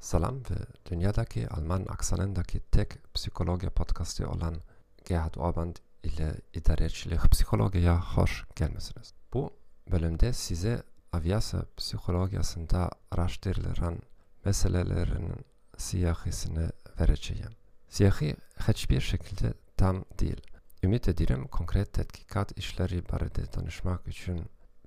Salam ve dünyadaki Alman aksanındaki tek psikoloji podcastı olan Gerhard Orban ile idarecilik psikolojiye hoş gelmesiniz. Bu bölümde size aviasya psikolojisinde araştırılan meselelerin siyahisini vereceğim. Siyahi hiçbir şekilde tam değil. Ümit ederim konkret tetkikat işleri barede danışmak için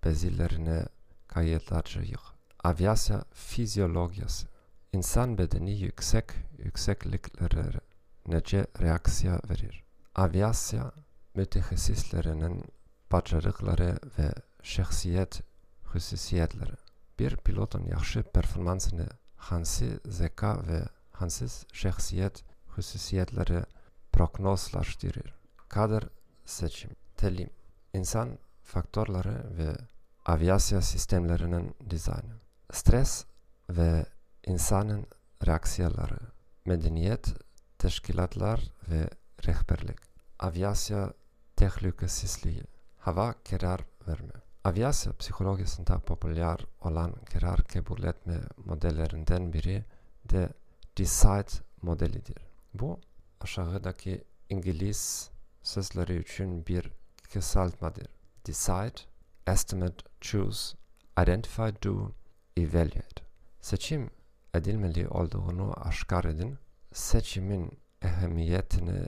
bezilerine kayıtlayacağız. Aviasya fizyolojisi İnsan bedeni yüksek yüksekliklere nece reaksiya verir. Aviasya mütehassislerinin başarıkları ve şahsiyet hususiyetleri. Bir pilotun yaxşı performansını hansı zeka ve hansı şahsiyet hususiyetleri prognozlaştırır. Kader seçim, telim, insan faktörleri ve aviasya sistemlerinin dizaynı. Stres ve insanın reaksiyaları, medeniyet, teşkilatlar ve rehberlik, aviasya tehlikesizliği, hava karar verme. Aviasya psikolojisinde popüler olan karar kabul etme modellerinden biri de Decide modelidir. Bu aşağıdaki İngiliz sözleri için bir kısaltmadır. Decide, estimate, choose, identify, do, evaluate. Seçim edilmeli olduğunu aşkar edin, seçimin ehemmiyetini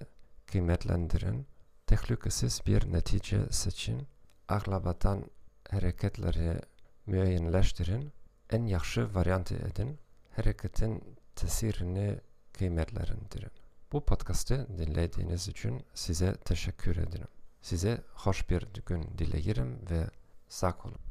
kıymetlendirin, tehlikesiz bir netice seçin, aklabatan hareketleri müeyyenleştirin, en yaxşı varyantı edin, hareketin tesirini kıymetlendirin. Bu podcast'ı dinlediğiniz için size teşekkür ederim. Size hoş bir gün dilerim ve sağ olun.